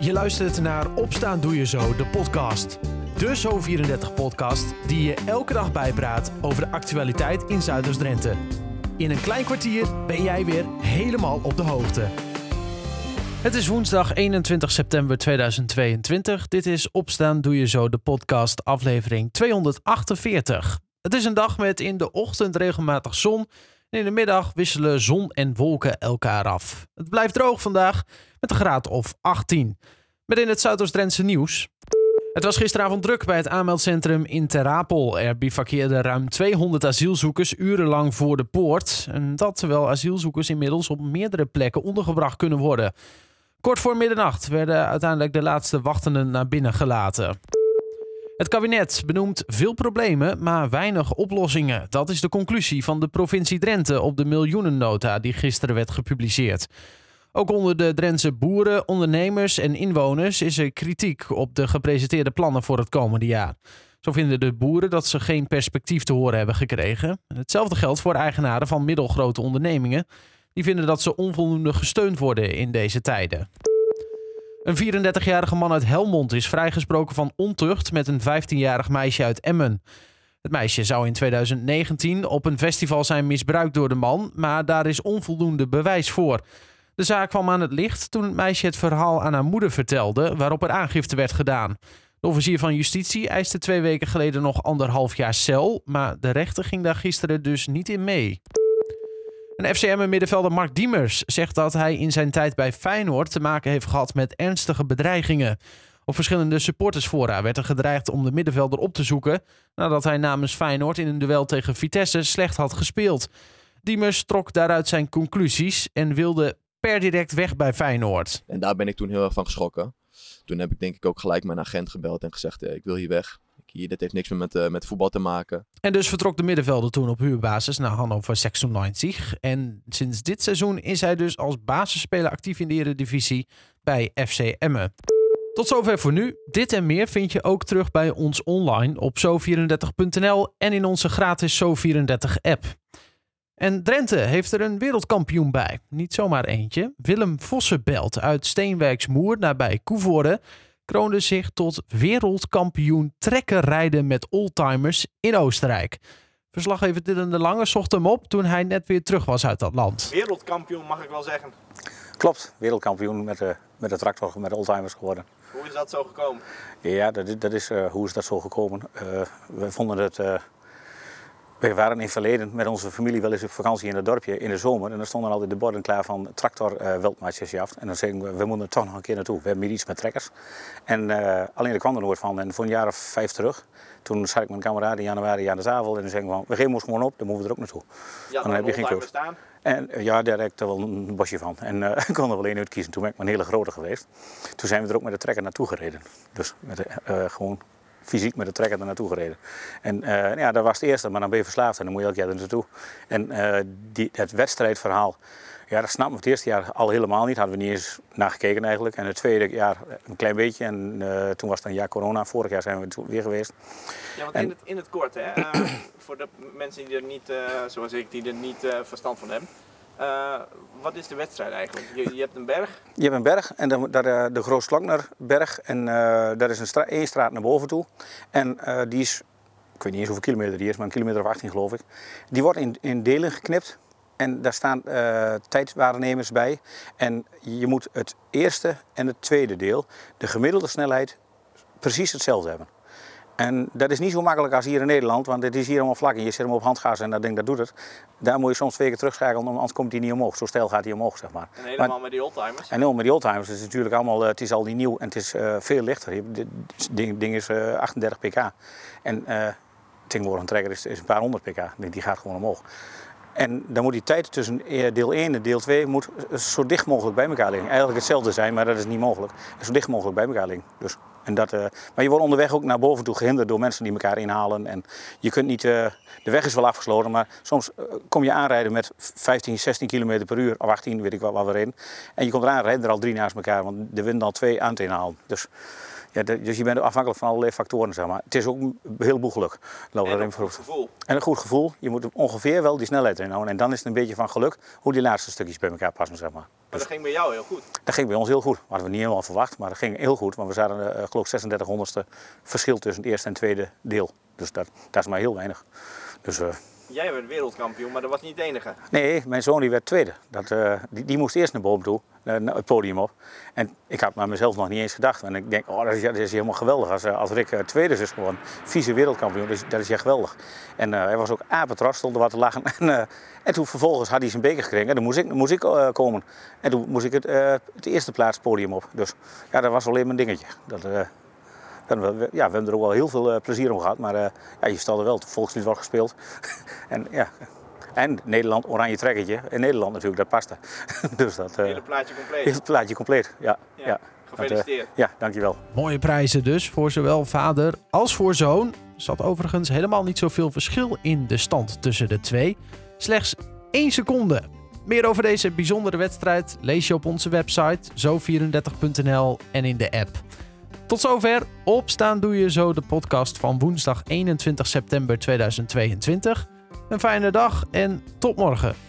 Je luistert naar Opstaan Doe Je Zo, de podcast. De Zo34-podcast die je elke dag bijpraat over de actualiteit in Zuiders-Drenthe. In een klein kwartier ben jij weer helemaal op de hoogte. Het is woensdag 21 september 2022. Dit is Opstaan Doe Je Zo, de podcast, aflevering 248. Het is een dag met in de ochtend regelmatig zon. En in de middag wisselen zon en wolken elkaar af. Het blijft droog vandaag met een graad of 18. Met in het Zuidoost-Drentse nieuws. Het was gisteravond druk bij het aanmeldcentrum in Terapel. Er bivakkeerden ruim 200 asielzoekers urenlang voor de poort. En dat terwijl asielzoekers inmiddels op meerdere plekken ondergebracht kunnen worden. Kort voor middernacht werden uiteindelijk de laatste wachtenden naar binnen gelaten. Het kabinet benoemt veel problemen, maar weinig oplossingen. Dat is de conclusie van de provincie Drenthe op de miljoenennota die gisteren werd gepubliceerd. Ook onder de Drentse boeren, ondernemers en inwoners is er kritiek op de gepresenteerde plannen voor het komende jaar. Zo vinden de boeren dat ze geen perspectief te horen hebben gekregen. Hetzelfde geldt voor eigenaren van middelgrote ondernemingen. Die vinden dat ze onvoldoende gesteund worden in deze tijden. Een 34-jarige man uit Helmond is vrijgesproken van ontucht met een 15-jarig meisje uit Emmen. Het meisje zou in 2019 op een festival zijn misbruikt door de man, maar daar is onvoldoende bewijs voor. De zaak kwam aan het licht toen het meisje het verhaal aan haar moeder vertelde, waarop er aangifte werd gedaan. De officier van justitie eiste twee weken geleden nog anderhalf jaar cel, maar de rechter ging daar gisteren dus niet in mee. Een FCM-middenvelder Mark Diemers zegt dat hij in zijn tijd bij Feyenoord te maken heeft gehad met ernstige bedreigingen. Op verschillende supportersfora werd er gedreigd om de middenvelder op te zoeken nadat hij namens Feyenoord in een duel tegen Vitesse slecht had gespeeld. Diemers trok daaruit zijn conclusies en wilde per direct weg bij Feyenoord. En daar ben ik toen heel erg van geschrokken. Toen heb ik denk ik ook gelijk mijn agent gebeld en gezegd, eh, ik wil hier weg. Hier, dit heeft niks meer met, uh, met voetbal te maken. En dus vertrok de middenvelder toen op huurbasis naar Hannover 96. En sinds dit seizoen is hij dus als basisspeler actief in de Eredivisie bij FC Emmen. Tot zover voor nu. Dit en meer vind je ook terug bij ons online op zo34.nl en in onze gratis Zo34-app. En Drenthe heeft er een wereldkampioen bij. Niet zomaar eentje. Willem Vossenbelt uit Steenwijksmoer nabij Koevoorde kroonde zich tot wereldkampioen trekkerrijden met oldtimers in Oostenrijk. Verslaggever Dylan de Lange zocht hem op toen hij net weer terug was uit dat land. Wereldkampioen mag ik wel zeggen. Klopt, wereldkampioen met de, met de tractor, met de oldtimers geworden. Hoe is dat zo gekomen? Ja, dat, is- dat is, eh, hoe is dat zo gekomen? Eh, we vonden het... eh, we waren in het verleden met onze familie wel eens op vakantie in het dorpje in de zomer. En dan stonden altijd de borden klaar van tractor veldmaatjesjacht. En dan zeiden we, we moeten er toch nog een keer naartoe. We hebben hier iets met trekkers. En eh, alleen er kwam er nooit van. En voor een jaar of vijf terug, toen zat ik met een kameraad in januari aan de tafel. En dan zei ik van, we geven ons gewoon op, dan moeten we er ook naartoe. Ja, dan heb je geen keus. En eh, ja, daar heb ik er wel een bosje van. En eh, ik kon er wel één uitkiezen. Toen ben ik maar een hele grote geweest. Toen zijn we er ook met de trekker naartoe gereden. Dus met de, gewoon fysiek met de trekker er naartoe gereden. En eh, ja, dat was het eerste, maar dan ben je verslaafd en dan moet je elk jaar er naartoe. En eh, die, het wedstrijdverhaal, ja, dat snapten we het eerste jaar al helemaal niet. Hadden we niet eens naar gekeken eigenlijk. En het tweede jaar een klein beetje. En eh, toen was het een jaar corona. Vorig jaar zijn we toen weer geweest. Ja, want En- in het, in het kort, hè, voor de mensen die er niet, zoals ik, die er niet verstand van hebben. Eh, wat is de wedstrijd eigenlijk? Je, je hebt een berg. Je hebt een berg en dan, daar, eh, de Groot-Sloknerberg. En eh, daar is een stra één straat naar boven toe. En eh, die is, ik weet niet eens hoeveel kilometer die is, maar een kilometer of 18 geloof ik. Die wordt in, in delen geknipt. En daar staan eh tijdwaarnemers bij. En je moet het eerste en het tweede deel, de gemiddelde snelheid, precies hetzelfde hebben. En dat is niet zo makkelijk als hier in Nederland, want het is hier allemaal vlak en je zit hem op handgas en dat ding dat doet het. Daar moet je soms twee keer terugschakelen, anders komt hij niet omhoog. Zo stijl gaat hij omhoog, zeg maar. En helemaal Maar- met die oldtimers. en ook met die oldtimers, het is natuurlijk allemaal, eh, het is al niet nieuw en het is eh, veel lichter. Dit ding, ding is eh, 38 pk. En eh tegenwoordig een trekker is, is een paar honderd pk. Die gaat gewoon omhoog. En dan moet die tijd tussen eh, deel 1 en deel 2 moet zo dicht mogelijk bij elkaar liggen. Eigenlijk hetzelfde zijn, maar dat is niet mogelijk. Zo dicht mogelijk bij elkaar liggen. Dus, en dat, eh, maar je wordt onderweg ook naar boven toe gehinderd door mensen die elkaar inhalen. En je kunt niet, eh, de weg is wel afgesloten, maar soms kom je aanrijden met 15, 16 km per uur, of 18, weet ik wat, wat we reden. En je komt eraan, rijden er al drie naast elkaar, want de wind al twee aan het inhalen. Dus Ja, dus je bent afhankelijk van allerlei factoren, zeg maar. Het is ook een heleboel geluk. Laten we En een goed gevoel. En een goed gevoel. Je moet ongeveer wel die snelheid houden. En dan is het een beetje van geluk hoe die laatste stukjes bij elkaar passen, zeg maar. Maar dat ging bij jou heel goed. Dat ging bij ons heel goed. Dat hadden we niet helemaal verwacht, maar dat ging heel goed. Want we zaten, eh geloof ik, 36 honderdste verschil tussen het eerste en tweede deel. Dus dat, dat is maar heel weinig. Dus, eh, Jij werd wereldkampioen, maar dat was niet het enige. nee, mijn zoon die werd tweede. Dat, eh, die, die moest eerst naar boven toe, naar het podium op. En ik had naar mezelf nog niet eens gedacht. En ik denk, oh, dat is, dat is helemaal geweldig. Als, eh, als Rick eh, tweede is gewoon vice wereldkampioen, dat is, dat geweldig. En hij was ook apetrots, stond er wat te lachen. En, en toen vervolgens had hij zijn beker gekregen. En dan moest ik, moest ik komen. En toen moest ik het, het eerste plaats podium op. Dus ja, dat was alleen maar een dingetje. Dat, dan, wel- ja, we hebben er ook wel heel veel eh, plezier om gehad. Maar eh, ja, je stelde wel, het volkslied wordt gespeeld. en ja, en Nederland, oranje trekkertje. In Nederland natuurlijk, dat paste. dus dat, eh Hele plaatje compleet. het plaatje compleet. Ja, ja. Ja, Dat, Gefeliciteerd. ja, dankjewel. Mooie prijzen dus voor zowel vader als voor zoon. Er zat overigens helemaal niet zoveel verschil in de stand tussen de twee. Slechts 1 seconde. Meer over deze bijzondere wedstrijd lees je op onze website zo34.nl en in de app. Tot zover. Opstaan doe je zo de podcast van woensdag 21 september 2022. Een fijne dag en tot morgen.